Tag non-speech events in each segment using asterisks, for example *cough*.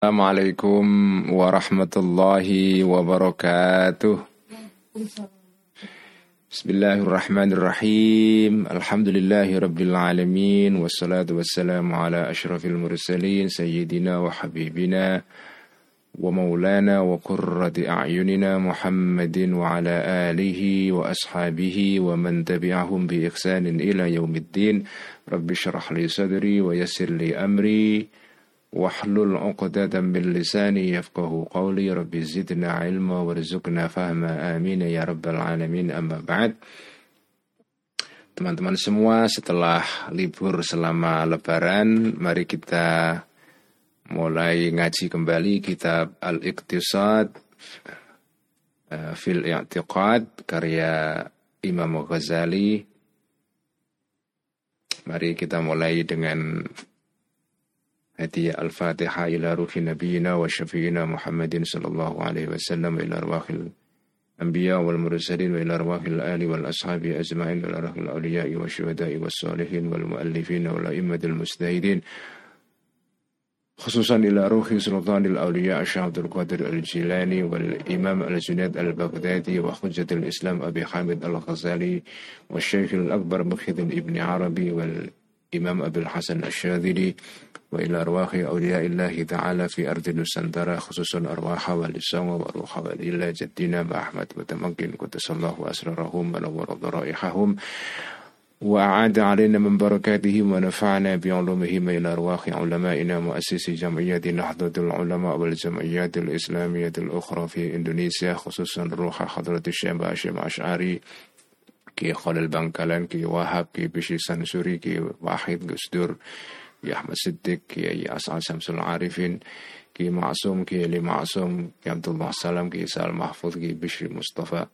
Assalamualaikum warahmatullahi wabarakatuh. Bismillahirrahmanirrahim. Alhamdulillahi rabbil alamin wassalatu wassalamu ala asyrafil mursalin sayyidina wa habibina wa maulana wa qurrati a'yunina Muhammadin wa ala alihi wa ashabihi wa man tabi'ahum bi ihsanin ila yaumiddin. Rabbi syrah li sadri wa yassir li amri. واحلل عقدة من لساني يفقه قولي رب زدنا علما وارزقنا فهما آمين ya rabbal alamin amma ba'd Teman-teman semua setelah libur selama lebaran mari kita mulai ngaji kembali kitab Al-Iqtisad uh, fil I'tiqad karya Imam Ghazali Mari kita mulai dengan هدية الفاتحة إلى روح نبينا وشفينا محمد صلى الله عليه وسلم إلى أرواح الأنبياء والمرسلين وإلى أرواح الآل والأصحاب أجمعين وإلى أرواح الأولياء والشهداء والصالحين والمؤلفين والأئمة المجتهدين خصوصا إلى روح سلطان الأولياء الشيخ عبد القادر الجيلاني والإمام الجنيد البغدادي وحجة الإسلام أبي حامد الغزالي والشيخ الأكبر مخذ ابن عربي والإمام أبي الحسن الشاذلي وإلى أرواح أولياء الله تعالى في أرض نسندرة خصوصا أرواح والسام وأرواح ولله جدنا بأحمد وتمكن قدس الله أسرارهم ونور ضرائحهم. وأعاد علينا من بركاتهم ونفعنا بعلومهم إلى أرواح علمائنا مؤسسي جمعية نهضة العلماء والجمعيات الإسلامية الأخرى في إندونيسيا خصوصا روح حضرة الشيخ باشم أشعري كي خلال بنكالان كي وهاب كي بشي سنسوري كي واحد قصدر يا أحمد صدق كي أسعد شمس العارفين كي معصوم كي إلي معصوم كي عبد الله سلام كي سال محفوظ كي بشري مصطفى.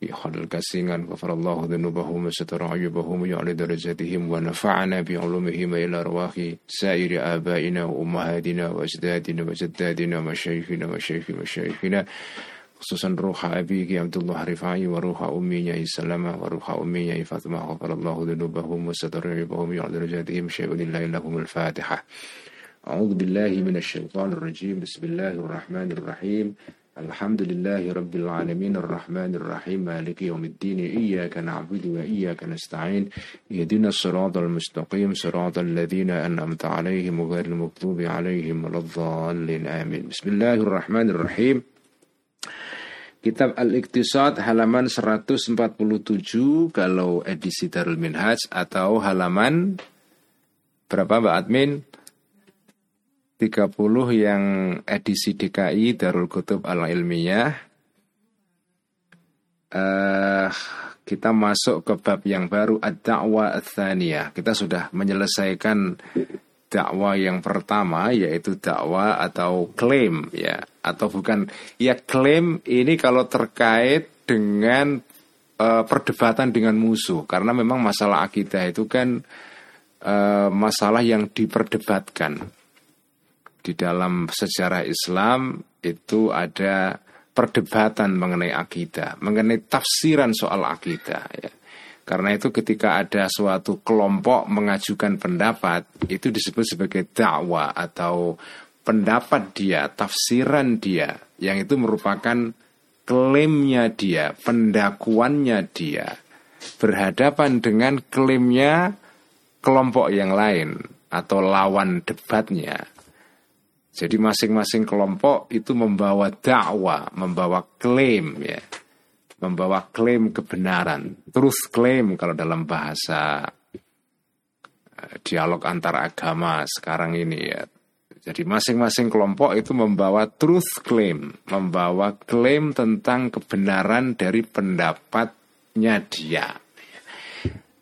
كي خلل كاسينغان غفر الله ذنوبهم وستر عيوبهم ويعلي درجاتهم ونفعنا بعلومهم إلى أرواح سائر آبائنا وأمهاتنا وأجدادنا وجدادنا ومشايخنا ومشايخ مشايخنا, ومشايخنا. خصوصا روح أبيك عبد الله رفاعي وروح أمي يا سلمة وروح أمي يا فاطمة غفر الله ذنوبهم وستر عيوبهم يعد درجاتهم شيء لله لهم الفاتحة. أعوذ بالله من الشيطان الرجيم. بسم الله الرحمن الرحيم. الحمد لله رب العالمين. الرحمن الرحيم. مالك يوم الدين. إياك نعبد وإياك نستعين. اهدنا الصراط المستقيم. صراط الذين أنعمت عليهم وغير المغضوب عليهم ولا الضالين. آمين. بسم الله الرحمن الرحيم. Kitab Al-Iqtisad halaman 147 kalau edisi Darul Minhaj atau halaman berapa Mbak Admin? 30 yang edisi DKI Darul Kutub Al-Ilmiyah. Uh, kita masuk ke bab yang baru Ad-Da'wa. Kita sudah menyelesaikan dakwah yang pertama yaitu dakwah atau klaim ya. Atau bukan. Ya klaim ini kalau terkait dengan uh, perdebatan dengan musuh. Karena memang masalah akidah itu kan uh, masalah yang diperdebatkan. Di dalam sejarah Islam itu ada perdebatan mengenai akidah mengenai tafsiran soal akidah ya karena itu ketika ada suatu kelompok mengajukan pendapat itu disebut sebagai dakwah atau pendapat dia, tafsiran dia yang itu merupakan klaimnya dia, pendakuannya dia berhadapan dengan klaimnya kelompok yang lain atau lawan debatnya. Jadi masing-masing kelompok itu membawa dakwah, membawa klaim ya membawa klaim kebenaran, truth claim kalau dalam bahasa eh, dialog antar agama sekarang ini ya. Jadi masing-masing kelompok itu membawa truth claim, membawa klaim tentang kebenaran dari pendapatnya dia.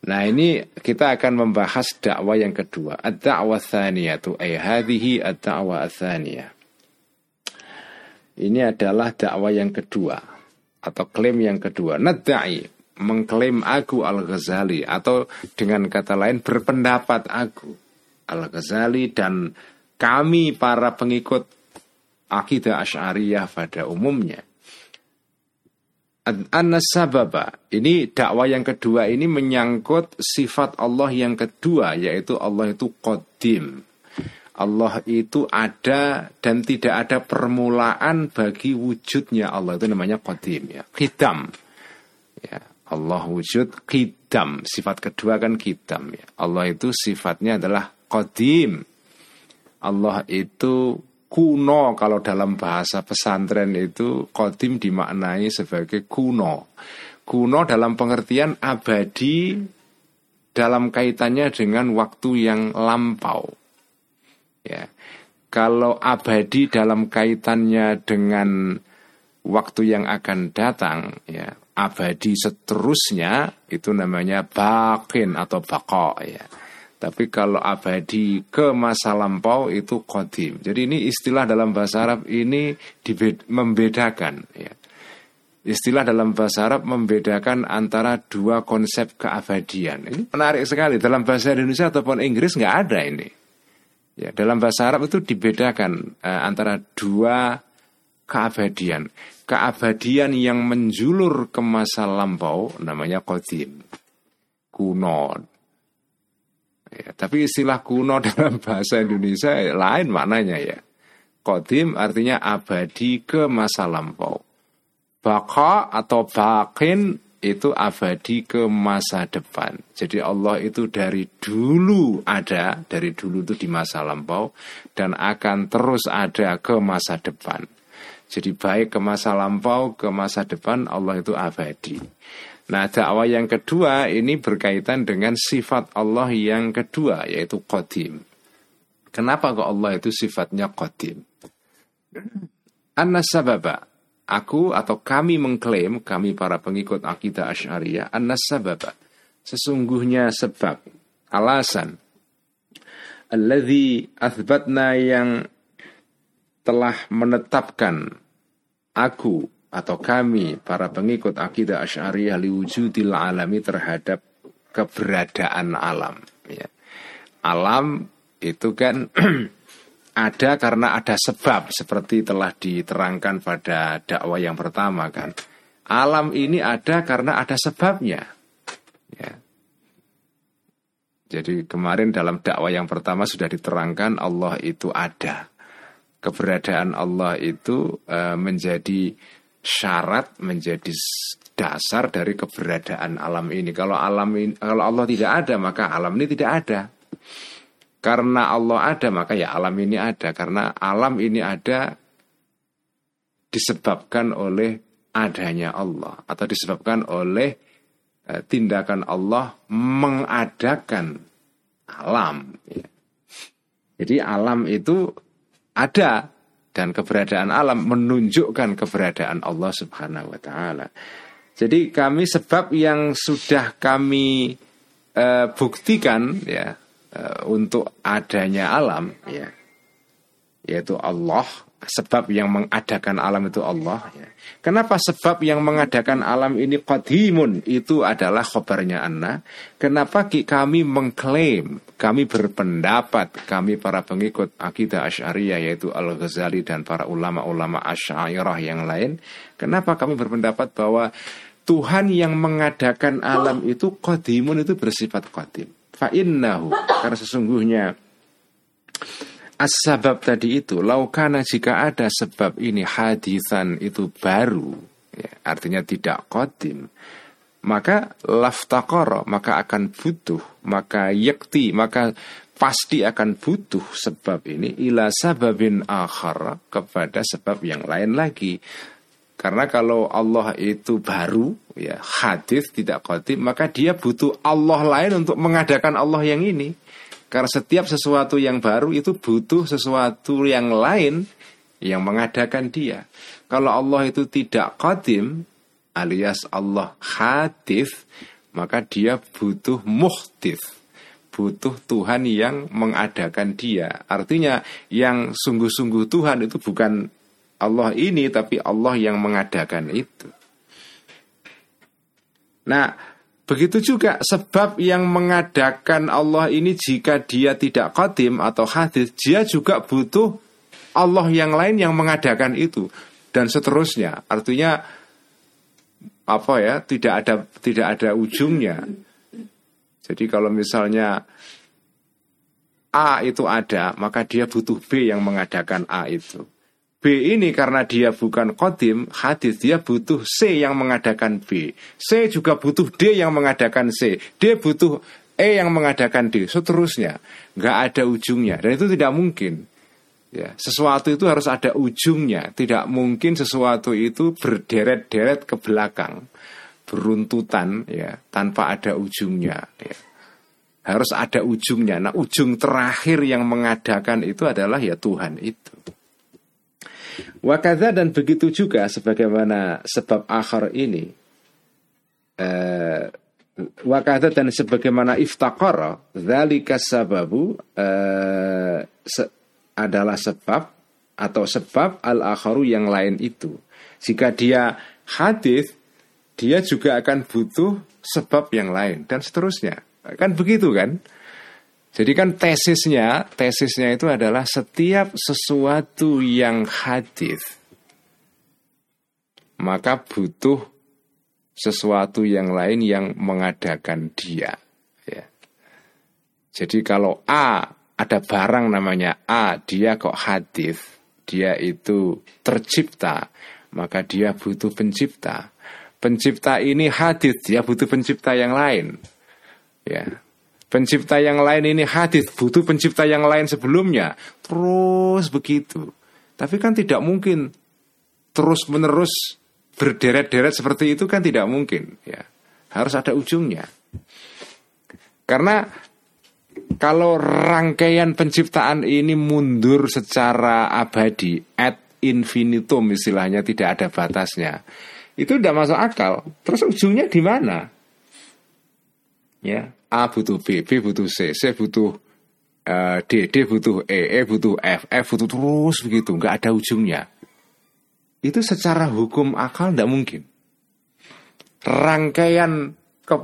Nah ini kita akan membahas dakwah yang kedua. Ad-da'wah thaniyatu ay hadhihi ad-da'wah. Ini adalah dakwah yang kedua atau klaim yang kedua. Nadai mengklaim aku Al-Ghazali atau dengan kata lain berpendapat aku Al-Ghazali dan kami para pengikut akidah Asy'ariyah pada umumnya. An-Sababa Ini dakwah yang kedua ini menyangkut sifat Allah yang kedua Yaitu Allah itu Qadim Allah itu ada dan tidak ada permulaan bagi wujudnya Allah itu namanya qadim ya. Qidam. Ya, Allah wujud qidam. Sifat kedua kan qidam ya. Allah itu sifatnya adalah qadim. Allah itu kuno kalau dalam bahasa pesantren itu qadim dimaknai sebagai kuno. Kuno dalam pengertian abadi dalam kaitannya dengan waktu yang lampau Ya. Kalau abadi dalam kaitannya dengan waktu yang akan datang, ya, abadi seterusnya itu namanya bakin atau bako ya. Tapi kalau abadi ke masa lampau itu kodim. Jadi ini istilah dalam bahasa Arab ini membedakan ya. Istilah dalam bahasa Arab membedakan antara dua konsep keabadian. Ini menarik sekali. Dalam bahasa Indonesia ataupun Inggris nggak ada ini. Ya, dalam bahasa Arab itu dibedakan uh, antara dua keabadian. Keabadian yang menjulur ke masa lampau namanya qadim. Kuno. Ya, tapi istilah kuno *laughs* dalam bahasa Indonesia lain maknanya ya. Qadim artinya abadi ke masa lampau. Baka atau bakin itu abadi ke masa depan. Jadi Allah itu dari dulu ada, dari dulu itu di masa lampau dan akan terus ada ke masa depan. Jadi baik ke masa lampau, ke masa depan Allah itu abadi. Nah dakwah yang kedua ini berkaitan dengan sifat Allah yang kedua yaitu Qadim. Kenapa kok Allah itu sifatnya Qadim? Anna sababa Aku atau kami mengklaim, kami para pengikut akidah Asy'ariyah, annas sababa. Sesungguhnya sebab, alasan alladzi athbatna yang telah menetapkan aku atau kami para pengikut akidah Asy'ariyah liwujudil alami terhadap keberadaan alam ya. Alam itu kan *clears throat* ada karena ada sebab seperti telah diterangkan pada dakwah yang pertama kan. Alam ini ada karena ada sebabnya. Ya. Jadi kemarin dalam dakwah yang pertama sudah diterangkan Allah itu ada. Keberadaan Allah itu e, menjadi syarat, menjadi dasar dari keberadaan alam ini. Kalau alam ini, kalau Allah tidak ada, maka alam ini tidak ada. Karena Allah ada maka ya alam ini ada. Karena alam ini ada Disebabkan oleh adanya Allah. Atau disebabkan oleh eh, Tindakan Allah Mengadakan Alam ya. Jadi alam itu Ada Dan keberadaan alam menunjukkan keberadaan Allah subhanahu wa ta'ala. Jadi kami sebab yang sudah kami uh, buktikan ya untuk adanya alam ya. Yaitu Allah sebab yang mengadakan alam itu Allah ya. Kenapa sebab yang mengadakan alam ini qadimun? Itu adalah khobarnya anna. Kenapa kami mengklaim Kami berpendapat Kami para pengikut akidah Asy'ariyah Yaitu Al-Ghazali dan para ulama-ulama Asy'ariyah yang lain Kenapa kami berpendapat bahwa Tuhan yang mengadakan alam itu qadimun itu bersifat qadim Fa'innahu Karena sesungguhnya. As-sabab tadi itu Laukana jika ada sebab ini hadisan itu baru ya, Artinya tidak kodim Maka laftakoro Maka akan butuh Maka yakti Maka pasti akan butuh sebab ini Ila sababin akhar Kepada sebab yang lain lagi karena kalau Allah itu baru, ya hadis tidak kodim, maka dia butuh Allah lain untuk mengadakan Allah yang ini. Karena setiap sesuatu yang baru itu butuh sesuatu yang lain yang mengadakan dia. Kalau Allah itu tidak kodim, alias Allah hadis, maka dia butuh muhtif butuh Tuhan yang mengadakan dia. Artinya yang sungguh-sungguh Tuhan itu bukan Allah ini tapi Allah yang mengadakan itu. Nah, begitu juga sebab yang mengadakan Allah ini jika dia tidak qadim atau hadis, dia juga butuh Allah yang lain yang mengadakan itu dan seterusnya. Artinya apa ya? Tidak ada tidak ada ujungnya. Jadi kalau misalnya A itu ada, maka dia butuh B yang mengadakan A itu. B ini karena dia bukan kodim hadis dia butuh C yang mengadakan B. C juga butuh D yang mengadakan C. D butuh E yang mengadakan D. Seterusnya, nggak ada ujungnya dan itu tidak mungkin. Ya, sesuatu itu harus ada ujungnya. Tidak mungkin sesuatu itu berderet-deret ke belakang, beruntutan ya tanpa ada ujungnya. Ya harus ada ujungnya. Nah, ujung terakhir yang mengadakan itu adalah ya Tuhan itu. Wakadha dan begitu juga sebagaimana sebab akhir ini eh, wakadha dan sebagaimana iftakara dzalika sababu eh, se, adalah sebab atau sebab al akharu yang lain itu. Jika dia hadis dia juga akan butuh sebab yang lain dan seterusnya. Kan begitu kan? Jadi kan tesisnya, tesisnya itu adalah setiap sesuatu yang hadis maka butuh sesuatu yang lain yang mengadakan dia. Ya. Jadi kalau A ada barang namanya A, dia kok hadis, dia itu tercipta, maka dia butuh pencipta. Pencipta ini hadis, dia butuh pencipta yang lain. Ya. Pencipta yang lain ini hadis butuh pencipta yang lain sebelumnya. Terus begitu. Tapi kan tidak mungkin terus menerus berderet-deret seperti itu kan tidak mungkin ya. Harus ada ujungnya. Karena kalau rangkaian penciptaan ini mundur secara abadi ad infinitum istilahnya tidak ada batasnya. Itu tidak masuk akal. Terus ujungnya di mana? Ya, A butuh B, B butuh C, C butuh uh, D, D butuh E, E butuh F, F butuh terus begitu, nggak ada ujungnya. Itu secara hukum akal tidak mungkin. Rangkaian ke,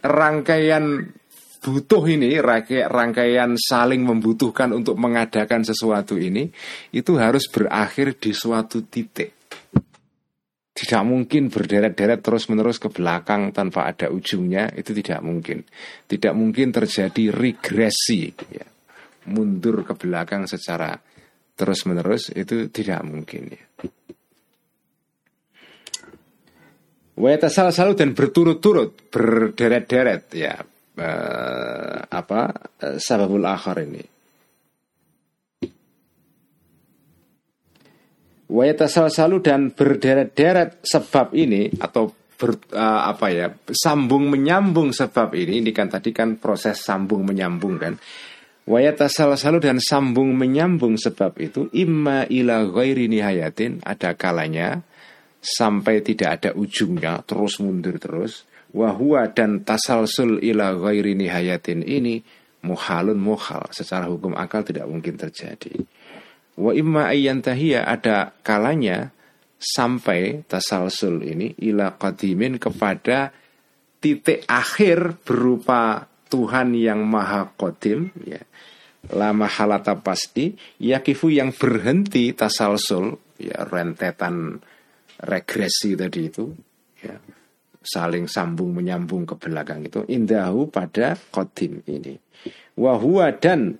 rangkaian butuh ini, rangkaian saling membutuhkan untuk mengadakan sesuatu ini, itu harus berakhir di suatu titik. Tidak mungkin berderet-deret terus-menerus ke belakang tanpa ada ujungnya, itu tidak mungkin. Tidak mungkin terjadi regresi, ya. mundur ke belakang secara terus-menerus, itu tidak mungkin. Ya. Waitasal selalu dan berturut-turut, berderet-deret, ya, eh, apa eh, sababul akhir ini. Wayatasal dan berderet-deret sebab ini atau ber, uh, apa ya sambung menyambung sebab ini ini kan tadi kan proses sambung menyambung kan. Wayatasal dan sambung menyambung sebab itu imma ila ghairi nihayatin ada kalanya sampai tidak ada ujungnya terus mundur terus wahwa dan tasalsul ila ghairi nihayatin ini muhalun muhal secara hukum akal tidak mungkin terjadi Wa imma ayyantahiya ada kalanya sampai tasalsul ini ila qadimin kepada titik akhir berupa Tuhan yang maha qadim ya. Lama halata pasti yakifu yang berhenti tasalsul ya rentetan regresi tadi itu ya saling sambung menyambung ke belakang itu indahu pada qadim ini wahua dan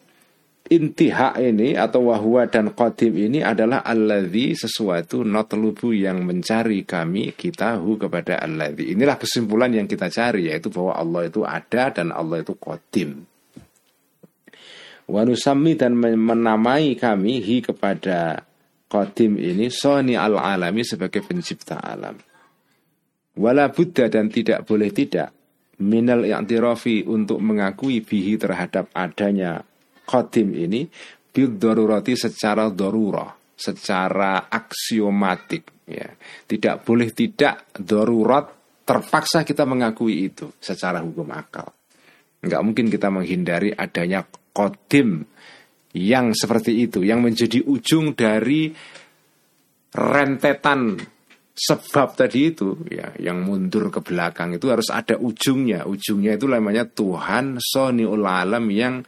intiha ini atau wahwa dan qadim ini adalah alladhi sesuatu notlubu yang mencari kami kita hu kepada alladhi. Inilah kesimpulan yang kita cari yaitu bahwa Allah itu ada dan Allah itu qadim. Wanusami dan menamai kami hi kepada qadim ini soni al alami sebagai pencipta alam. Wala buddha dan tidak boleh tidak minal i'tirafi untuk mengakui bihi terhadap adanya Qadim ini bil darurati secara darurah, secara aksiomatik ya. Tidak boleh tidak darurat terpaksa kita mengakui itu secara hukum akal. Enggak mungkin kita menghindari adanya qadim yang seperti itu yang menjadi ujung dari rentetan sebab tadi itu ya yang mundur ke belakang itu harus ada ujungnya ujungnya itu namanya Tuhan soniul alam yang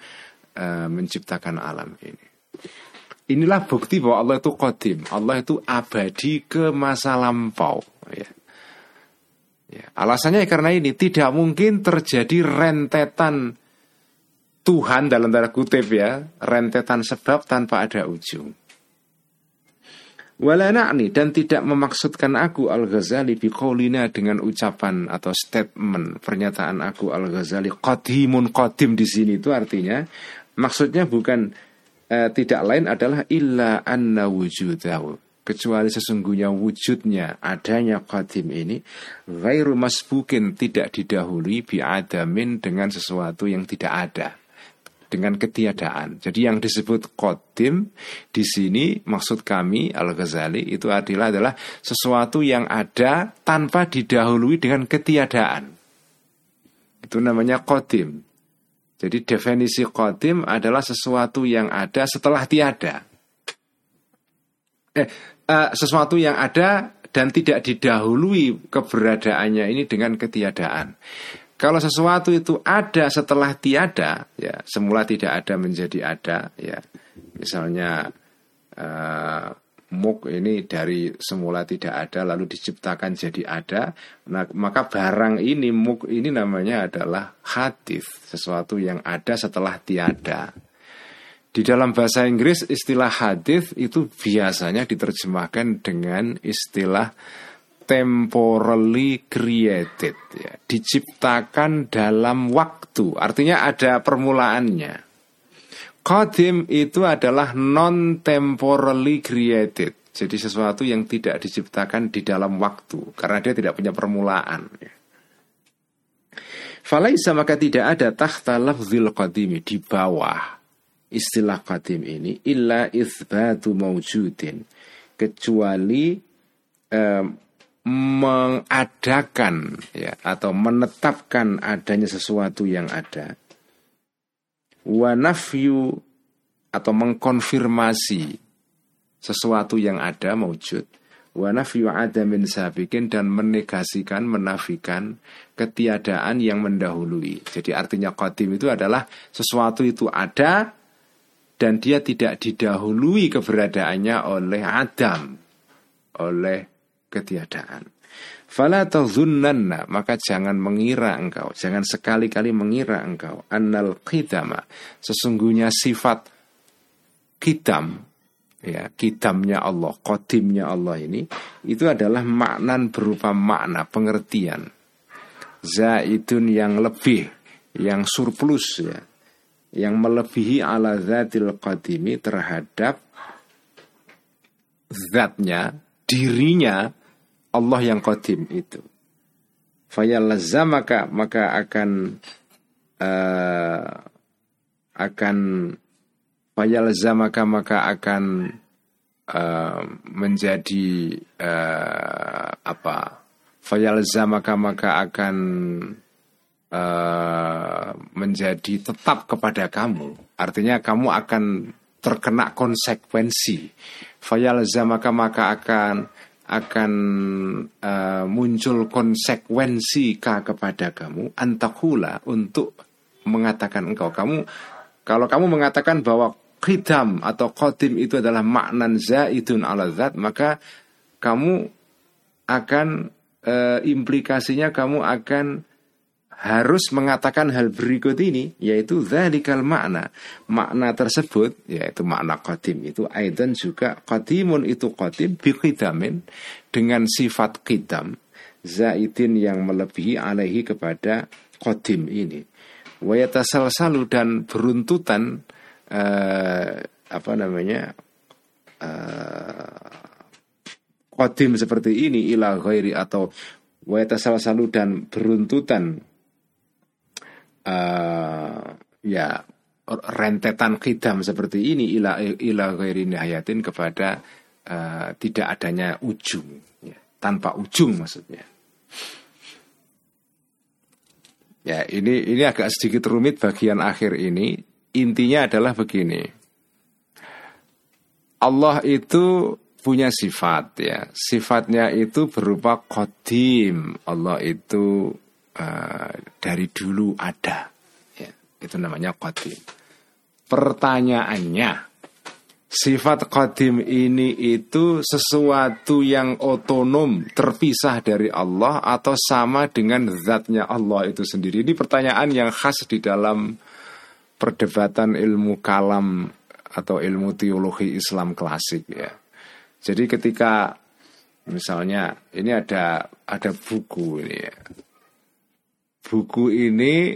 uh, menciptakan alam ini. Inilah bukti bahwa Allah itu kodim, Allah itu abadi ke masa lampau. Ya. Ya, alasannya karena ini tidak mungkin terjadi rentetan Tuhan dalam tanda kutip ya, rentetan sebab tanpa ada ujung. Wala na'ni dan tidak memaksudkan aku Al-Ghazali biqaulina dengan ucapan atau statement pernyataan aku Al-Ghazali qadimun qadim di sini itu artinya maksudnya bukan eh, tidak lain adalah illa anna wujudahu kecuali sesungguhnya wujudnya adanya qadim ini ghairu masbukin tidak didahului bi'adamin dengan sesuatu yang tidak ada dengan ketiadaan. Jadi yang disebut kodim di sini maksud kami Al Ghazali itu adalah adalah sesuatu yang ada tanpa didahului dengan ketiadaan. Itu namanya kodim. Jadi definisi kodim adalah sesuatu yang ada setelah tiada. Eh, uh, sesuatu yang ada dan tidak didahului keberadaannya ini dengan ketiadaan. Kalau sesuatu itu ada setelah tiada, ya semula tidak ada menjadi ada, ya misalnya uh, muk ini dari semula tidak ada lalu diciptakan jadi ada, nah, maka barang ini muk ini namanya adalah hadis, sesuatu yang ada setelah tiada. Di dalam bahasa Inggris istilah hadis itu biasanya diterjemahkan dengan istilah temporally created ya, diciptakan dalam waktu. Artinya ada permulaannya Qadim itu adalah non temporally created. Jadi sesuatu yang tidak diciptakan di dalam waktu. Karena dia tidak punya permulaan. Falaisa maka tidak ada tahta lafzil qadimi di bawah istilah qadim ini illa isbatu mawjudin. Kecuali um, mengadakan ya atau menetapkan adanya sesuatu yang ada wa nafyu atau mengkonfirmasi sesuatu yang ada maujud wa nafyu adamin sabikin dan menegasikan menafikan ketiadaan yang mendahului jadi artinya qadim itu adalah sesuatu itu ada dan dia tidak didahului keberadaannya oleh Adam oleh ketiadaan. Fala tazunnanna maka jangan mengira engkau, jangan sekali-kali mengira engkau. Annal qidama sesungguhnya sifat kitam ya kitamnya Allah, kodimnya Allah ini itu adalah maknan berupa makna pengertian. Zaidun yang lebih yang surplus ya yang melebihi ala zatil qadimi terhadap zatnya dirinya Allah yang qadim itu. Fayalazamaka maka akan uh, akan fayalazamaka maka akan uh, menjadi uh, apa? Fayalazamaka maka akan uh, menjadi tetap kepada kamu. Artinya kamu akan terkena konsekuensi. Fayalazamaka maka akan akan uh, muncul konsekuensi ka kepada kamu? Antakula untuk mengatakan engkau. Kamu kalau kamu mengatakan bahwa khidam atau qadim itu adalah maknan zaidun ala zat maka kamu akan uh, implikasinya kamu akan harus mengatakan hal berikut ini yaitu zalikal makna. Makna tersebut yaitu makna qadim itu aidan juga qadimun itu qadim biqidamin dengan sifat qidam zaidin yang melebihi alaihi kepada qadim ini. Wayatasal-salu dan beruntutan uh, apa namanya uh, qadim seperti ini ila ghairi atau wayatasal-salu dan beruntutan uh, ya rentetan kidam seperti ini ila ila nihayatin kepada uh, tidak adanya ujung ya, tanpa ujung maksudnya. Ya ini ini agak sedikit rumit bagian akhir ini. Intinya adalah begini. Allah itu punya sifat ya. Sifatnya itu berupa kodim Allah itu uh, dari dulu ada. Ya, itu namanya qadim. Pertanyaannya, sifat qadim ini itu sesuatu yang otonom, terpisah dari Allah atau sama dengan zatnya Allah itu sendiri? Ini pertanyaan yang khas di dalam perdebatan ilmu kalam atau ilmu teologi Islam klasik ya. Jadi ketika misalnya ini ada ada buku ini ya. Buku ini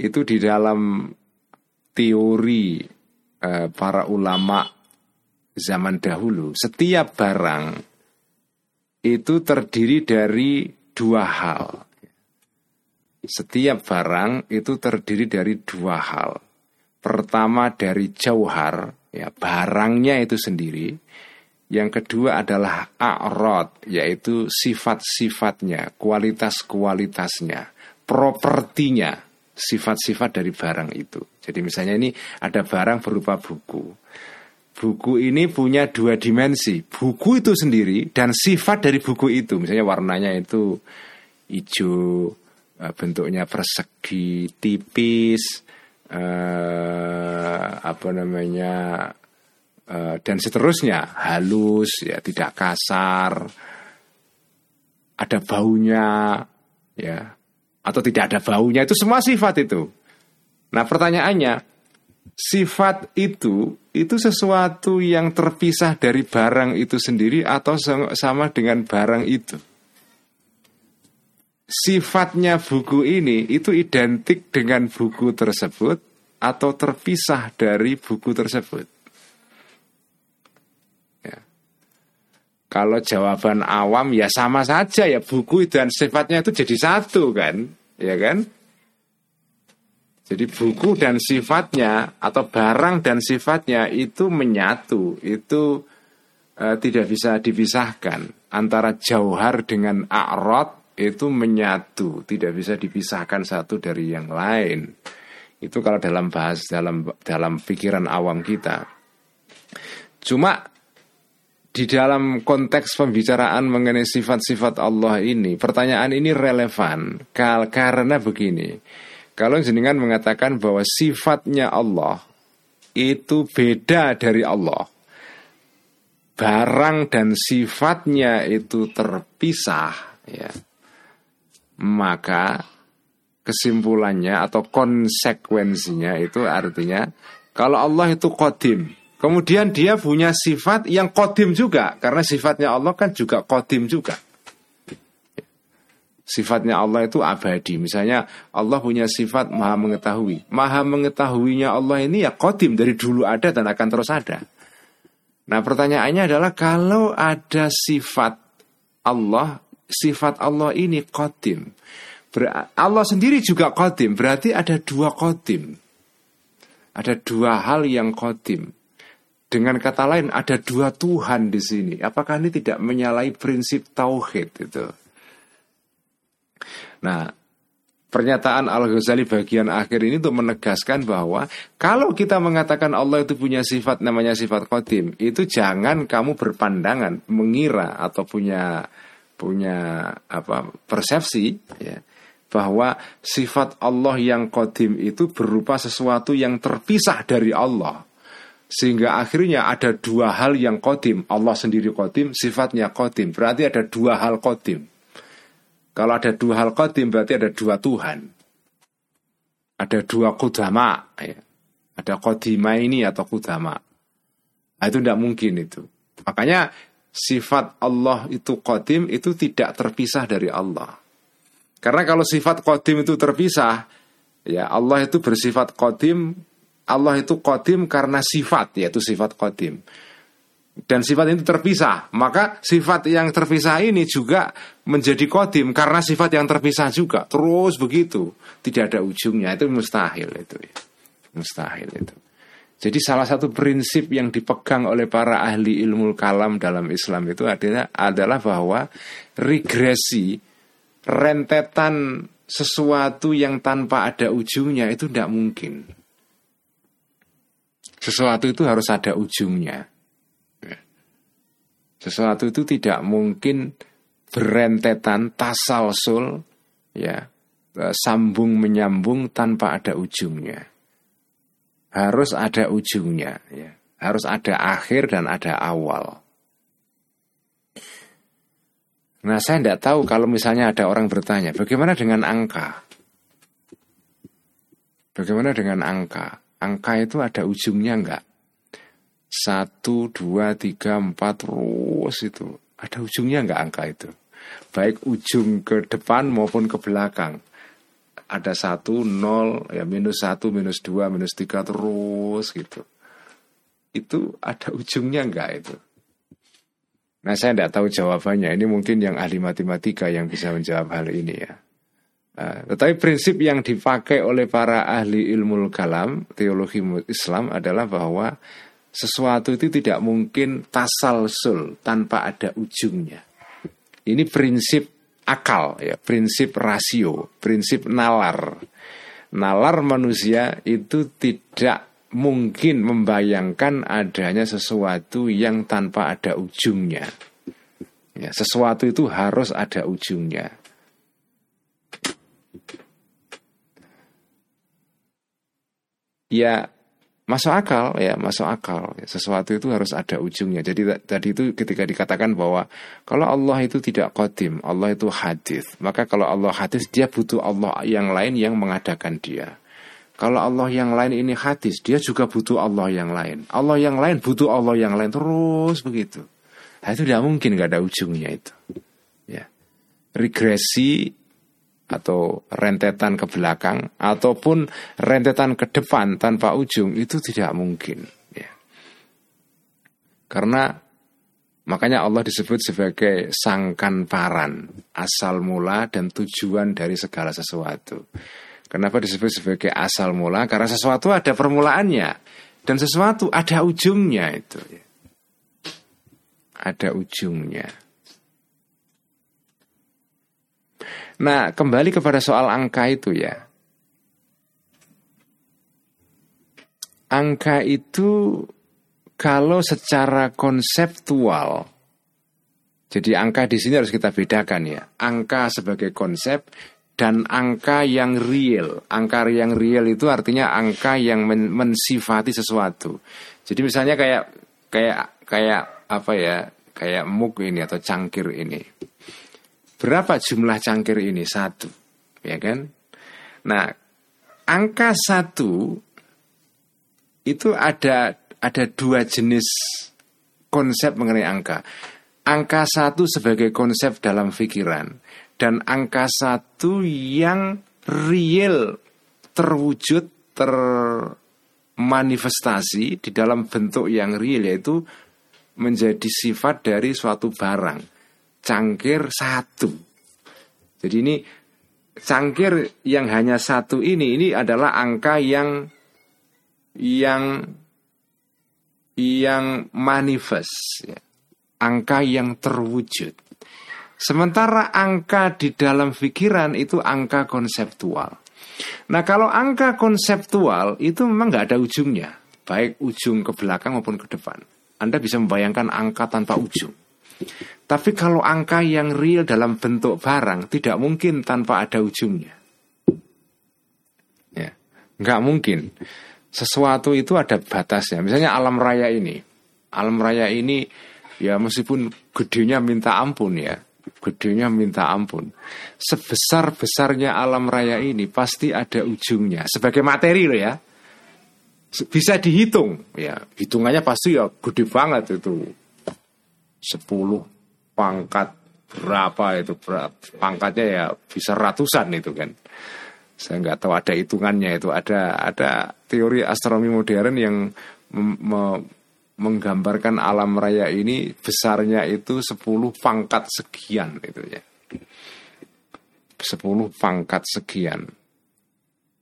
itu di dalam teori eh, para ulama zaman dahulu, setiap barang itu terdiri dari dua hal. Setiap barang itu terdiri dari dua hal. Pertama dari jauhar, ya barangnya itu sendiri. Yang kedua adalah a'rod, yaitu sifat-sifatnya, kualitas-kualitasnya, propertinya, sifat-sifat dari barang itu. Jadi misalnya ini ada barang berupa buku. Buku ini punya dua dimensi, buku itu sendiri dan sifat dari buku itu. Misalnya warnanya itu hijau, eh, bentuknya persegi, tipis, eh, apa namanya Eh, dan seterusnya halus ya tidak kasar ada baunya ya atau tidak ada baunya itu semua sifat itu. Nah pertanyaannya sifat itu itu sesuatu yang terpisah dari barang itu sendiri atau sama dengan barang itu? Sifatnya buku ini itu identik dengan buku tersebut atau terpisah dari buku tersebut Kalau jawaban awam ya sama saja ya buku dan sifatnya itu jadi satu kan, ya kan? Jadi buku dan sifatnya atau barang dan sifatnya itu menyatu, itu uh, tidak bisa dipisahkan antara jauhar dengan a'rod itu menyatu, tidak bisa dipisahkan satu dari yang lain. Itu kalau dalam bahas dalam dalam pikiran awam kita. Cuma di dalam konteks pembicaraan mengenai sifat-sifat Allah ini, pertanyaan ini relevan karena begini. Kalau jenengan mengatakan bahwa sifatnya Allah itu beda dari Allah, barang dan sifatnya itu terpisah, ya, maka kesimpulannya atau konsekuensinya itu artinya kalau Allah itu kodim, Kemudian dia punya sifat yang kodim juga Karena sifatnya Allah kan juga kodim juga. Sifatnya Allah itu abadi. Misalnya Allah punya sifat maha mengetahui. Maha mengetahuinya Allah ini ya kodim Dari dulu ada dan akan terus ada. Nah pertanyaannya adalah Kalau ada sifat Allah Sifat Allah ini kodim Allah sendiri juga kodim Berarti ada dua kodim Ada dua hal yang kodim dengan kata lain ada dua Tuhan di sini. Apakah ini tidak menyalahi prinsip tauhid itu? Nah, pernyataan Al-Ghazali bagian akhir ini untuk menegaskan bahwa kalau kita mengatakan Allah itu punya sifat namanya sifat kodim, itu jangan kamu berpandangan, mengira atau punya punya apa persepsi ya bahwa sifat Allah yang kodim itu berupa sesuatu yang terpisah dari Allah. Sehingga akhirnya ada dua hal yang kodim. Allah sendiri kodim, sifatnya kodim. Berarti ada dua hal kodim. Kalau ada dua hal kodim berarti ada dua Tuhan. Ada dua kudama ya. Ada kodima ini atau kudama. Nah, Itu tidak mungkin itu. Makanya sifat Allah itu kodim itu tidak terpisah dari Allah. Karena kalau sifat kodim itu terpisah Ya Allah itu bersifat kodim Allah itu kodim karena sifat yaitu sifat kodim dan sifat itu terpisah. Maka sifat yang terpisah ini juga menjadi kodim karena sifat yang terpisah juga. Terus begitu. Tidak ada ujungnya. Itu mustahil itu ya. mustahil itu. Jadi salah satu prinsip yang dipegang oleh para ahli ilmu kalam dalam Islam itu adalah adalah bahwa regresi rentetan sesuatu yang tanpa ada ujungnya itu tidak mungkin sesuatu itu harus ada ujungnya. Ya. Sesuatu itu tidak mungkin berentetan tasalsul ya e, sambung menyambung tanpa ada ujungnya. Harus ada ujungnya ya. Harus ada akhir dan ada awal. Nah saya tidak tahu kalau misalnya ada orang bertanya Bagaimana dengan angka? Bagaimana dengan angka? Angka itu ada ujungnya enggak? Satu, dua, tiga, empat, terus itu. Ada ujungnya enggak angka itu? Baik ujung ke depan maupun ke belakang. Ada satu, nol, ya minus satu, minus dua, minus tiga, terus gitu. Itu ada ujungnya enggak itu? Nah saya tidak tahu jawabannya. Ini mungkin yang ahli matematika yang bisa menjawab hal ini ya. Uh, tetapi prinsip yang dipakai oleh para ahli ilmu kalam, teologi Islam adalah bahwa sesuatu itu tidak mungkin tasalsul tanpa ada ujungnya. Ini prinsip akal ya, prinsip rasio, prinsip nalar. Nalar manusia itu tidak mungkin membayangkan adanya sesuatu yang tanpa ada ujungnya. Ya, sesuatu itu harus ada ujungnya. Ya, masuk akal ya, masuk akal. Sesuatu itu harus ada ujungnya. Jadi tadi itu ketika dikatakan bahwa kalau Allah itu tidak kodim, Allah itu hadis, maka kalau Allah hadis dia butuh Allah yang lain yang mengadakan dia. Kalau Allah yang lain ini hadis, dia juga butuh Allah yang lain. Allah yang lain butuh Allah yang lain terus begitu. Nah, itu tidak mungkin nggak ada ujungnya itu. Ya. Regresi atau rentetan ke belakang ataupun rentetan ke depan tanpa ujung itu tidak mungkin. Ya. Karena makanya Allah disebut sebagai sangkan paran, asal mula dan tujuan dari segala sesuatu. Kenapa disebut sebagai asal mula? Karena sesuatu ada permulaannya dan sesuatu ada ujungnya itu. Ada ujungnya. Nah, kembali kepada soal angka itu ya. Angka itu kalau secara konseptual jadi angka di sini harus kita bedakan ya. Angka sebagai konsep dan angka yang real. Angka yang real itu artinya angka yang men mensifati sesuatu. Jadi misalnya kayak kayak kayak apa ya? Kayak muk ini atau cangkir ini. Berapa jumlah cangkir ini? Satu, ya kan? Nah, angka satu itu ada ada dua jenis konsep mengenai angka. Angka satu sebagai konsep dalam pikiran dan angka satu yang real terwujud termanifestasi di dalam bentuk yang real yaitu menjadi sifat dari suatu barang cangkir satu jadi ini cangkir yang hanya satu ini ini adalah angka yang yang yang manifest ya. angka yang terwujud Sementara angka di dalam pikiran itu angka konseptual. Nah kalau angka konseptual itu memang nggak ada ujungnya, baik ujung ke belakang maupun ke depan. Anda bisa membayangkan angka tanpa ujung. Tapi kalau angka yang real dalam bentuk barang tidak mungkin tanpa ada ujungnya. Ya, nggak mungkin. Sesuatu itu ada batasnya. Misalnya alam raya ini, alam raya ini ya meskipun gedenya minta ampun ya, gedenya minta ampun. Sebesar-besarnya alam raya ini pasti ada ujungnya. Sebagai materi loh ya. Bisa dihitung ya. Hitungannya pasti ya gede banget itu. 10 pangkat berapa itu pangkatnya ya bisa ratusan itu kan. Saya nggak tahu ada hitungannya itu ada ada teori astronomi modern yang menggambarkan alam raya ini besarnya itu 10 pangkat sekian itu ya. 10 pangkat sekian.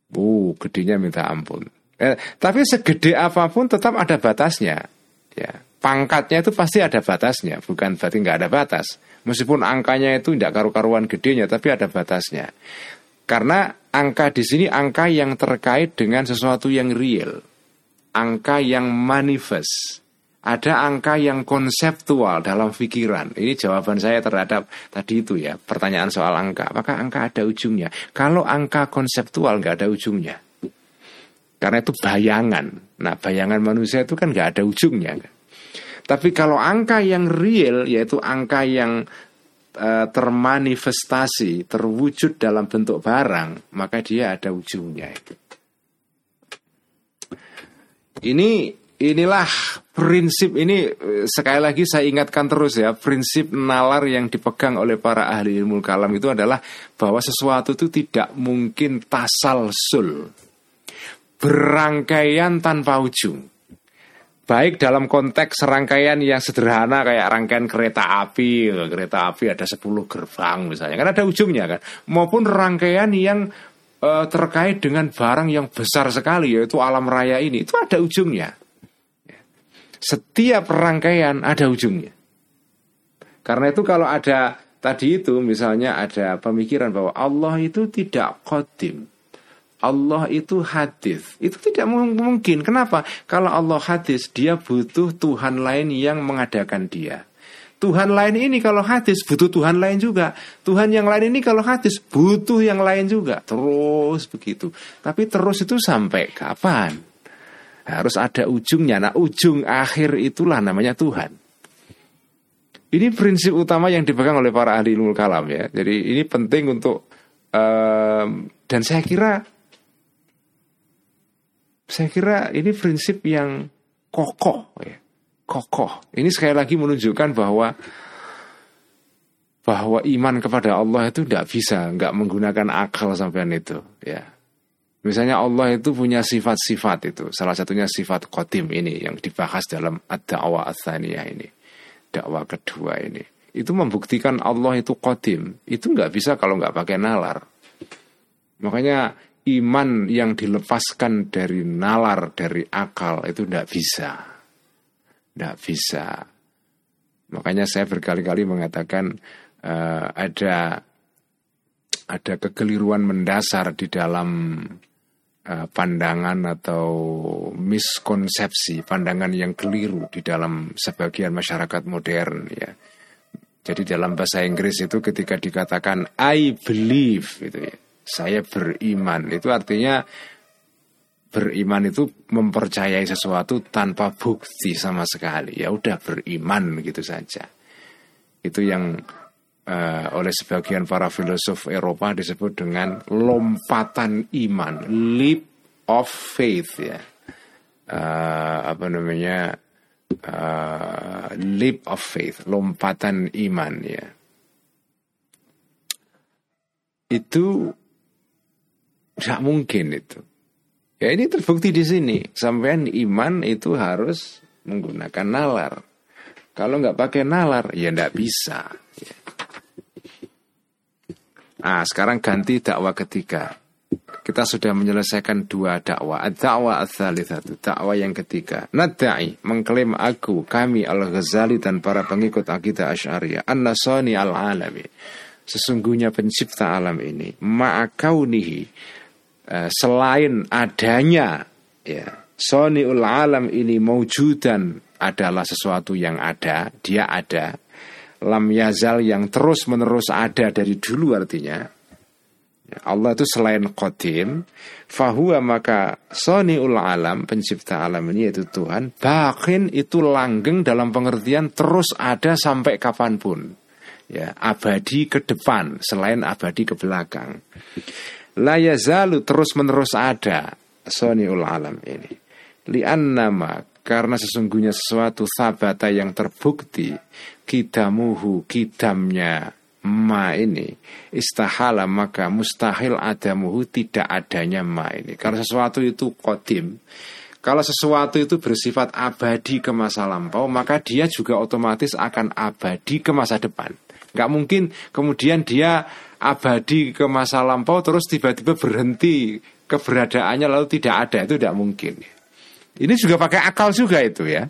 Uh, gedenya minta ampun. Eh, tapi segede apa pun tetap ada batasnya. Ya, pangkatnya itu pasti ada batasnya, bukan berarti nggak ada batas. Meskipun angkanya itu tidak karu-karuan gedenya, tapi ada batasnya. Karena angka di sini angka yang terkait dengan sesuatu yang real, angka yang manifest ada angka yang konseptual dalam pikiran. Ini jawaban saya terhadap tadi itu ya, pertanyaan soal angka. Apakah angka ada ujungnya? Kalau angka konseptual nggak ada ujungnya. Karena itu bayangan. Nah, bayangan manusia itu kan nggak ada ujungnya. Tapi kalau angka yang real, yaitu angka yang uh, termanifestasi, terwujud dalam bentuk barang, maka dia ada ujungnya. Ini inilah prinsip ini sekali lagi saya ingatkan terus ya prinsip nalar yang dipegang oleh para ahli ilmu kalam itu adalah bahwa sesuatu itu tidak mungkin tasalsul berangkaian tanpa ujung baik dalam konteks serangkaian yang sederhana kayak rangkaian kereta api kereta api ada 10 gerbang misalnya kan ada ujungnya kan maupun rangkaian yang uh, terkait dengan barang yang besar sekali yaitu alam raya ini itu ada ujungnya setiap rangkaian ada ujungnya. Karena itu kalau ada tadi itu misalnya ada pemikiran bahwa Allah itu tidak kodim. Allah itu hadis Itu tidak mungkin Kenapa? Kalau Allah hadis Dia butuh Tuhan lain yang mengadakan dia Tuhan lain ini kalau hadis butuh Tuhan lain juga. Tuhan yang lain ini kalau hadis butuh yang lain juga. Terus begitu. Tapi terus itu sampai kapan? Harus ada ujungnya. Nah, ujung akhir itulah namanya Tuhan. Ini prinsip utama yang dipegang oleh para ahli ilmu kalam ya. Jadi ini penting untuk um, dan saya kira saya kira ini prinsip yang kokoh ya. Kokoh. Ini sekali lagi menunjukkan bahwa bahwa iman kepada Allah itu tidak bisa nggak menggunakan akal sampean itu ya Misalnya Allah itu punya sifat-sifat itu. Salah satunya sifat kotim ini yang dibahas dalam ad-da'wah ini. Dakwah kedua ini. Itu membuktikan Allah itu kotim. Itu nggak bisa kalau nggak pakai nalar. Makanya iman yang dilepaskan dari nalar, dari akal itu tidak bisa. Tidak bisa. Makanya saya berkali-kali mengatakan uh, ada ada kekeliruan mendasar di dalam Eh, pandangan atau miskonsepsi, pandangan yang keliru di dalam sebagian masyarakat modern ya. Jadi dalam bahasa Inggris itu ketika dikatakan I believe gitu ya. Saya beriman itu artinya beriman itu mempercayai sesuatu tanpa bukti sama sekali. Ya udah beriman begitu saja. Itu yang uh, oleh sebagian para filosof Eropa disebut dengan lompatan iman, leap of faith ya. Uh, apa namanya? Uh, leap of faith, lompatan iman ya. Itu tidak mungkin itu. Ya ini terbukti di sini. Sampai iman itu harus menggunakan nalar. Kalau nggak pakai nalar, ya nggak bisa. Nah, sekarang ganti dakwah ketiga. Kita sudah menyelesaikan dua dakwah. Dakwah ats-tsalitsatu, dakwah yang ketiga. Nadai mengklaim aku, kami Al-Ghazali dan para pengikut akidah Asy'ariyah, an-nasani al-alami. Sesungguhnya pencipta alam ini, ma'akaunihi selain adanya ya, soniul alam ini mewujudan adalah sesuatu yang ada, dia ada. Lam yazal yang terus menerus ada dari dulu artinya. Ya, Allah itu selain qadim fahuwa maka soniul alam pencipta alam ini yaitu Tuhan bakin itu langgeng dalam pengertian terus ada sampai kapan pun. Ya abadi ke depan selain abadi ke belakang la yazalu terus menerus ada soniul alam ini. Lian nama karena sesungguhnya sesuatu sabata yang terbukti kidamuhu kidamnya ma ini istahala maka mustahil adamuhu tidak adanya ma ini. Kalau sesuatu itu kodim. Kalau sesuatu itu bersifat abadi ke masa lampau maka dia juga otomatis akan abadi ke masa depan. Nggak mungkin kemudian dia abadi ke masa lampau terus tiba-tiba berhenti keberadaannya lalu tidak ada. Itu tidak mungkin. Ini juga pakai akal juga itu ya.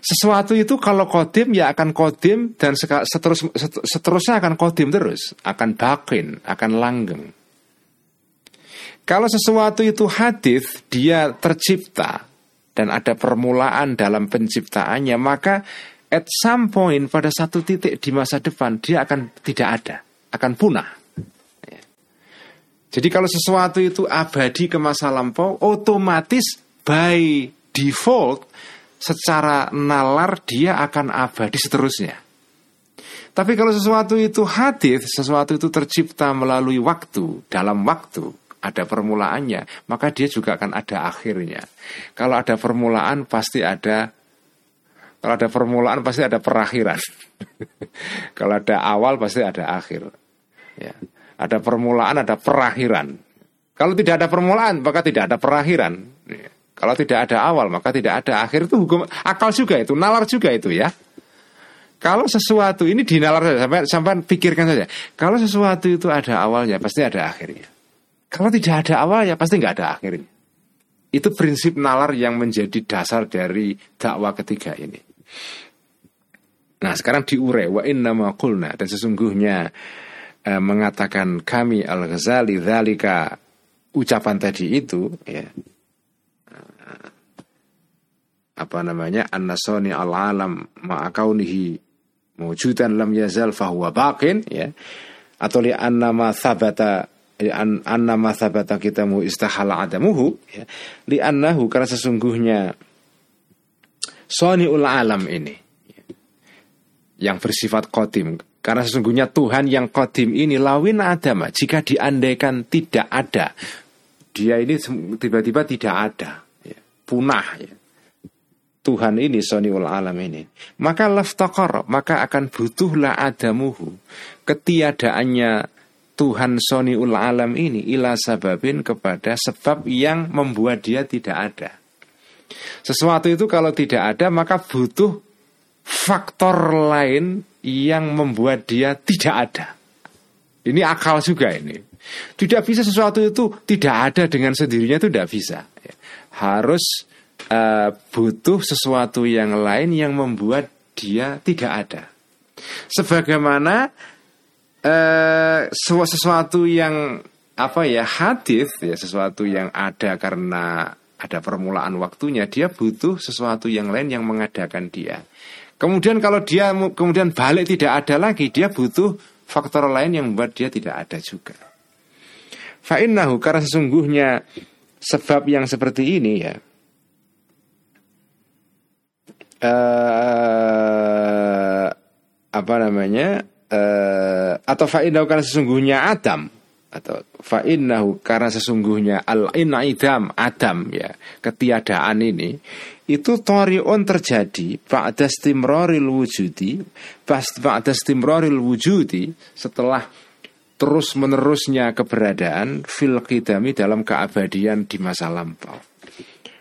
Sesuatu itu kalau kodim ya akan kodim dan seterus, seterusnya akan kodim terus, akan bakin, akan langgeng. Kalau sesuatu itu hadis, dia tercipta dan ada permulaan dalam penciptaannya, maka at some point pada satu titik di masa depan dia akan tidak ada, akan punah. Ya. Jadi kalau sesuatu itu abadi ke masa lampau, otomatis by default secara nalar dia akan abadi seterusnya. Tapi kalau sesuatu itu hadis, sesuatu itu tercipta melalui waktu, dalam waktu, ada permulaannya, maka dia juga akan ada akhirnya. Kalau ada permulaan pasti ada kalau ada permulaan pasti ada perakhiran. *laughs* kalau ada awal pasti ada akhir. Ya. Ada permulaan, ada perakhiran. Kalau tidak ada permulaan, maka tidak ada perakhiran. Ya. Kalau tidak ada awal, maka tidak ada akhir. Itu hukum akal juga itu, nalar juga itu ya. Kalau sesuatu ini dinalar saja, sampai, sampai pikirkan saja. Kalau sesuatu itu ada awalnya, pasti ada akhirnya. Kalau tidak ada awalnya, pasti nggak ada akhirnya. Itu prinsip nalar yang menjadi dasar dari dakwah ketiga ini. Nah sekarang diure wa inna kulna dan sesungguhnya eh, mengatakan kami al Ghazali dalika ucapan tadi itu ya apa namanya an-nasani al-alam ma'akaunihi mewujudan lam yazal fahuwa baqin ya atau li anna ma thabata an anna ma thabata kitamu istahala adamuhu ya li annahu karena sesungguhnya soniul alam ini. Ya, yang bersifat qadim. Karena sesungguhnya Tuhan yang qadim ini lawin adama jika diandaikan tidak ada. Dia ini tiba-tiba tidak ada. Ya, punah ya. Tuhan ini soniul alam ini. Maka laftakor maka akan butuhlah adamuhu. Ketiadaannya Tuhan soniul alam ini ila sababin kepada sebab yang membuat dia tidak ada sesuatu itu kalau tidak ada maka butuh faktor lain yang membuat dia tidak ada. Ini akal juga ini. Tidak bisa sesuatu itu tidak ada dengan sendirinya itu tidak bisa. Harus uh, butuh sesuatu yang lain yang membuat dia tidak ada. Sebagaimana uh, sesuatu yang apa ya hadis ya sesuatu yang ada karena ada permulaan waktunya dia butuh sesuatu yang lain yang mengadakan dia. Kemudian kalau dia kemudian balik tidak ada lagi dia butuh faktor lain yang membuat dia tidak ada juga. Fa'innahu karena sesungguhnya sebab yang seperti ini ya uh, apa namanya uh, atau fa'innahu karena sesungguhnya Adam atau fa'innahu karena sesungguhnya al inaidam Adam ya ketiadaan ini itu torion terjadi pada stimroril wujudi pada stimroril wujudi setelah terus menerusnya keberadaan fil qidami dalam keabadian di masa lampau.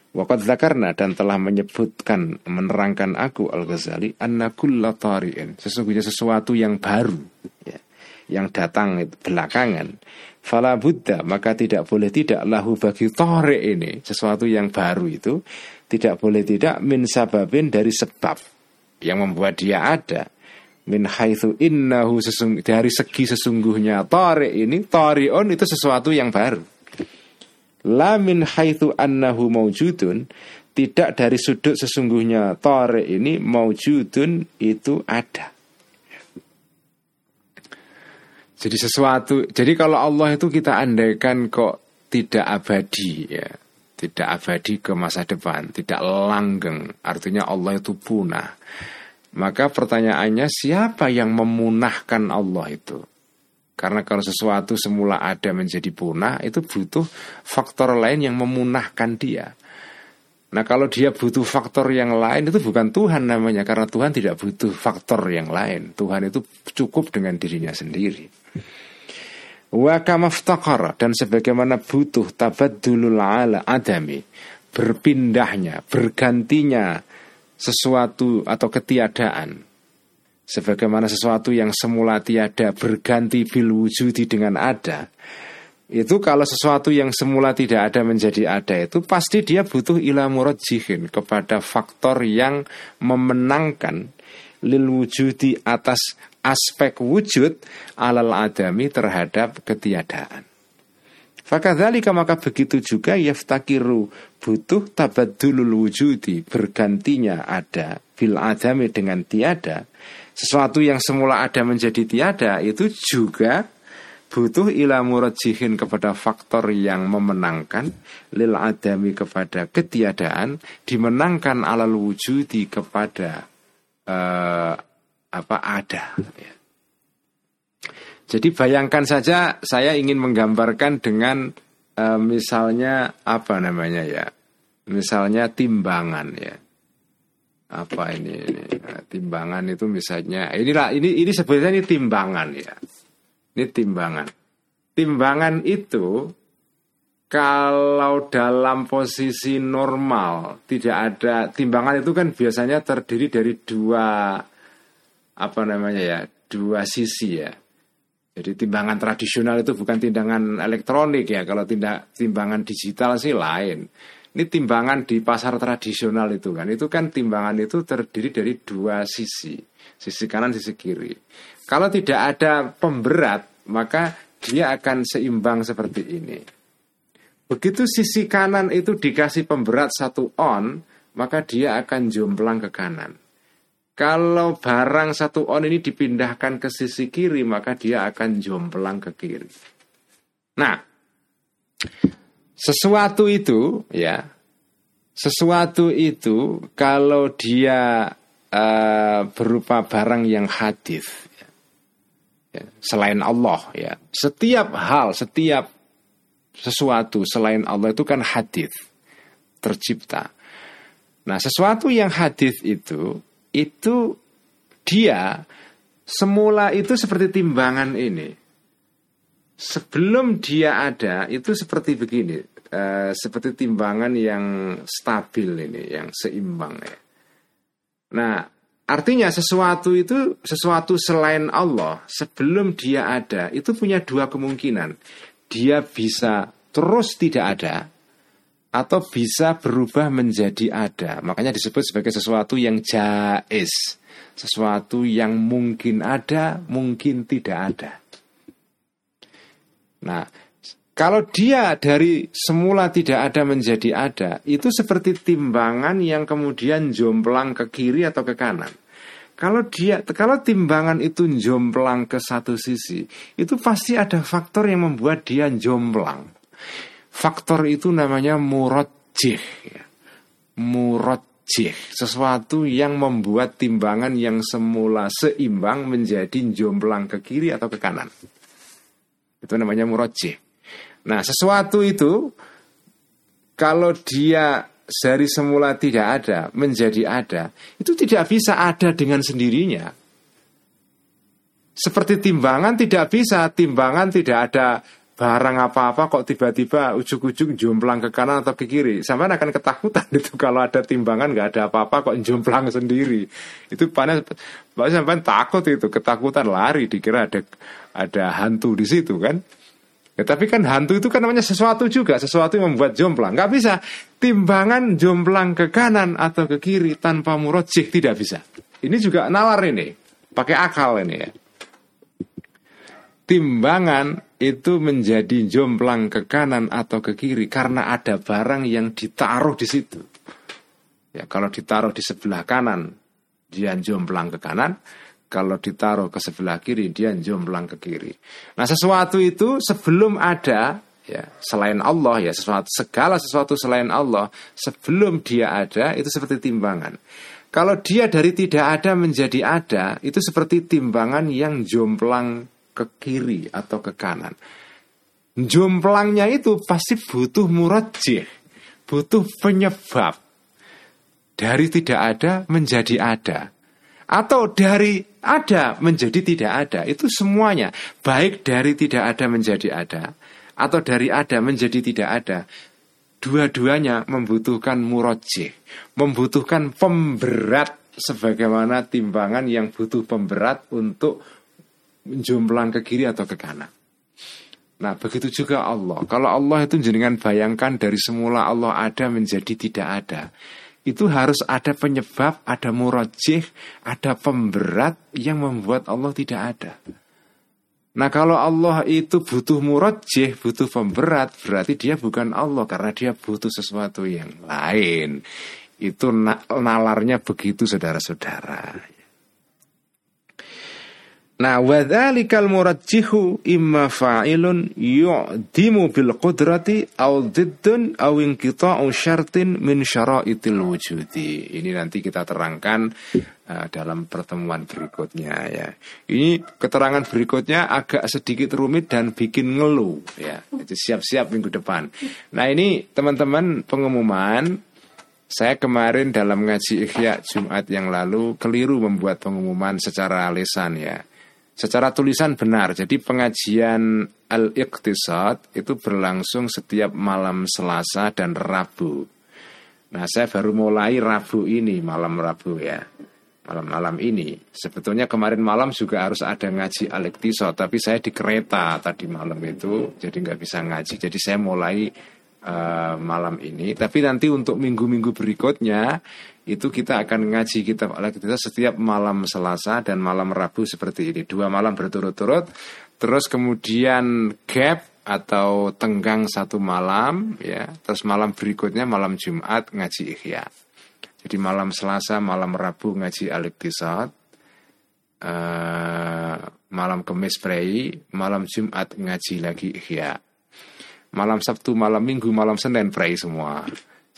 Waqad zakarna dan telah menyebutkan menerangkan aku Al-Ghazali anna kulla tari'in sesungguhnya sesuatu yang baru ya, yang datang belakangan. Fala buddha maka tidak boleh tidak lahu bagi tari ini sesuatu yang baru itu tidak boleh tidak min sababin dari sebab yang membuat dia ada. Min haitsu innahu dari segi sesungguhnya tari ini tari'un itu sesuatu yang baru. La min haitsu annahu maujudun tidak dari sudut sesungguhnya tore ini maujudun itu ada. Jadi sesuatu, jadi kalau Allah itu kita andaikan kok tidak abadi ya, tidak abadi ke masa depan, tidak langgeng, artinya Allah itu punah. Maka pertanyaannya siapa yang memunahkan Allah itu? Karena kalau sesuatu semula ada menjadi punah itu butuh faktor lain yang memunahkan dia. Nah kalau dia butuh faktor yang lain itu bukan Tuhan namanya Karena Tuhan tidak butuh faktor yang lain. Tuhan itu cukup dengan dirinya sendiri. Wa Dan sebagaimana butuh tabadulul ala adami Berpindahnya, bergantinya sesuatu atau ketiadaan. Sebagaimana sesuatu yang semula tiada berganti bil wujudi dengan ada itu kalau sesuatu yang semula tidak ada menjadi ada itu pasti dia butuh ila jihin kepada faktor yang memenangkan lil wujudi atas aspek wujud alal adami terhadap ketiadaan. Fakadzalika maka begitu juga yaftakiru butuh tabadulul wujudi bergantinya ada bil adami dengan tiada sesuatu yang semula ada menjadi tiada itu juga butuh ila murajihin kepada faktor yang memenangkan lil adami kepada ketiadaan dimenangkan alal wujudi kepada uh, apa ada ya. Jadi bayangkan saja saya ingin menggambarkan dengan uh, misalnya apa namanya ya? Misalnya timbangan ya. Apa ini, ini timbangan itu misalnya inilah ini ini sebenarnya ini timbangan ya. Ini timbangan. Timbangan itu kalau dalam posisi normal tidak ada timbangan itu kan biasanya terdiri dari dua apa namanya ya dua sisi ya. Jadi timbangan tradisional itu bukan timbangan elektronik ya. Kalau tindak timbangan digital sih lain. Ini timbangan di pasar tradisional itu kan. Itu kan timbangan itu terdiri dari dua sisi. Sisi kanan sisi kiri. Kalau tidak ada pemberat maka dia akan seimbang seperti ini Begitu sisi kanan itu dikasih pemberat satu on, maka dia akan jomplang ke kanan. Kalau barang satu on ini dipindahkan ke sisi kiri, maka dia akan jomplang ke kiri. Nah, sesuatu itu ya, sesuatu itu kalau dia uh, berupa barang yang hadis, ya, selain Allah ya, setiap hal, setiap sesuatu selain Allah itu kan hadis tercipta. Nah, sesuatu yang hadis itu itu dia semula itu seperti timbangan ini. Sebelum dia ada itu seperti begini, uh, seperti timbangan yang stabil ini, yang seimbang ya. Nah, artinya sesuatu itu sesuatu selain Allah sebelum dia ada itu punya dua kemungkinan dia bisa terus tidak ada atau bisa berubah menjadi ada. Makanya disebut sebagai sesuatu yang jais, sesuatu yang mungkin ada, mungkin tidak ada. Nah, kalau dia dari semula tidak ada menjadi ada, itu seperti timbangan yang kemudian jomplang ke kiri atau ke kanan. Kalau dia kalau timbangan itu jomplang ke satu sisi, itu pasti ada faktor yang membuat dia jomplang. Faktor itu namanya murojih. Ya. Murojih, sesuatu yang membuat timbangan yang semula seimbang menjadi jomplang ke kiri atau ke kanan. Itu namanya murojih. Nah, sesuatu itu kalau dia dari semula tidak ada menjadi ada, itu tidak bisa ada dengan sendirinya. Seperti timbangan tidak bisa, timbangan tidak ada barang apa-apa kok tiba-tiba ujuk-ujuk jomplang ke kanan atau ke kiri. Sampai akan ketakutan *laughs* itu kalau ada timbangan nggak ada apa-apa kok jomplang sendiri. Itu panas, sampai takut itu, ketakutan lari dikira ada ada hantu di situ kan. Ya, tapi kan hantu itu kan namanya sesuatu juga, sesuatu yang membuat jomplang. Gak bisa timbangan jomplang ke kanan atau ke kiri tanpa murojih tidak bisa. Ini juga nalar ini, pakai akal ini ya. Timbangan itu menjadi jomplang ke kanan atau ke kiri karena ada barang yang ditaruh di situ. Ya, kalau ditaruh di sebelah kanan, dia jomplang ke kanan kalau ditaruh ke sebelah kiri dia jomplang ke kiri. Nah sesuatu itu sebelum ada ya selain Allah ya sesuatu segala sesuatu selain Allah sebelum dia ada itu seperti timbangan. Kalau dia dari tidak ada menjadi ada itu seperti timbangan yang jomplang ke kiri atau ke kanan. Jomplangnya itu pasti butuh murajih, butuh penyebab dari tidak ada menjadi ada atau dari ada menjadi tidak ada. Itu semuanya. Baik dari tidak ada menjadi ada atau dari ada menjadi tidak ada dua-duanya membutuhkan murojih membutuhkan pemberat sebagaimana timbangan yang butuh pemberat untuk menjomplang ke kiri atau ke kanan. Nah begitu juga Allah. Kalau Allah itu jenengan bayangkan dari semula Allah ada menjadi tidak ada itu harus ada penyebab, ada murajih, ada pemberat yang membuat Allah tidak ada. Nah kalau Allah itu butuh murajih, butuh pemberat, berarti dia bukan Allah karena dia butuh sesuatu yang lain. Itu nalarnya begitu saudara-saudara. Nah, wadzalikal murajjihu imma fa'ilun yu'dimu bil qudrati aw diddun aw inqita'u syartin min syara'itil wujudi. Ini nanti kita terangkan uh, dalam pertemuan berikutnya ya. Ini keterangan berikutnya agak sedikit rumit dan bikin ngeluh ya. Jadi siap-siap minggu depan. Nah, ini teman-teman pengumuman saya kemarin dalam ngaji Ikhya Jumat yang lalu keliru membuat pengumuman secara lesan ya secara tulisan benar. Jadi pengajian al-iqtisad itu berlangsung setiap malam Selasa dan Rabu. Nah, saya baru mulai Rabu ini, malam Rabu ya. Malam-malam ini. Sebetulnya kemarin malam juga harus ada ngaji al-iqtisad, tapi saya di kereta tadi malam itu, jadi nggak bisa ngaji. Jadi saya mulai uh, malam ini. Tapi nanti untuk minggu-minggu berikutnya itu kita akan ngaji kitab al kita setiap malam Selasa dan malam Rabu seperti ini. Dua malam berturut-turut. Terus kemudian gap atau tenggang satu malam ya. Terus malam berikutnya malam Jumat ngaji Ikhya jadi malam Selasa malam Rabu ngaji al uh, malam Kemis Prei malam Jumat ngaji lagi Ikhya malam Sabtu malam Minggu malam Senin Prei semua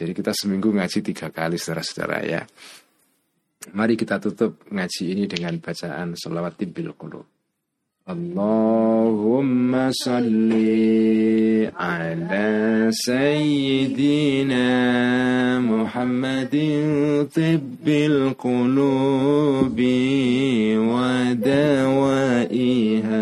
jadi kita seminggu ngaji tiga kali saudara-saudara ya. Mari kita tutup ngaji ini dengan bacaan salawat tibil qulub. Allahumma salli ala sayyidina Muhammadin tibbil qulubi wa dawaiha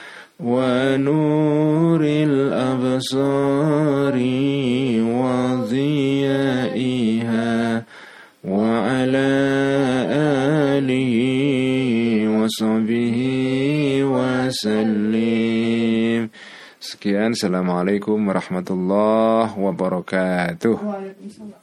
ونور الأبصار وضيائها وعلى آله وصحبه وسلم Sekian, Assalamualaikum warahmatullahi wabarakatuh. Waalaikumsalam.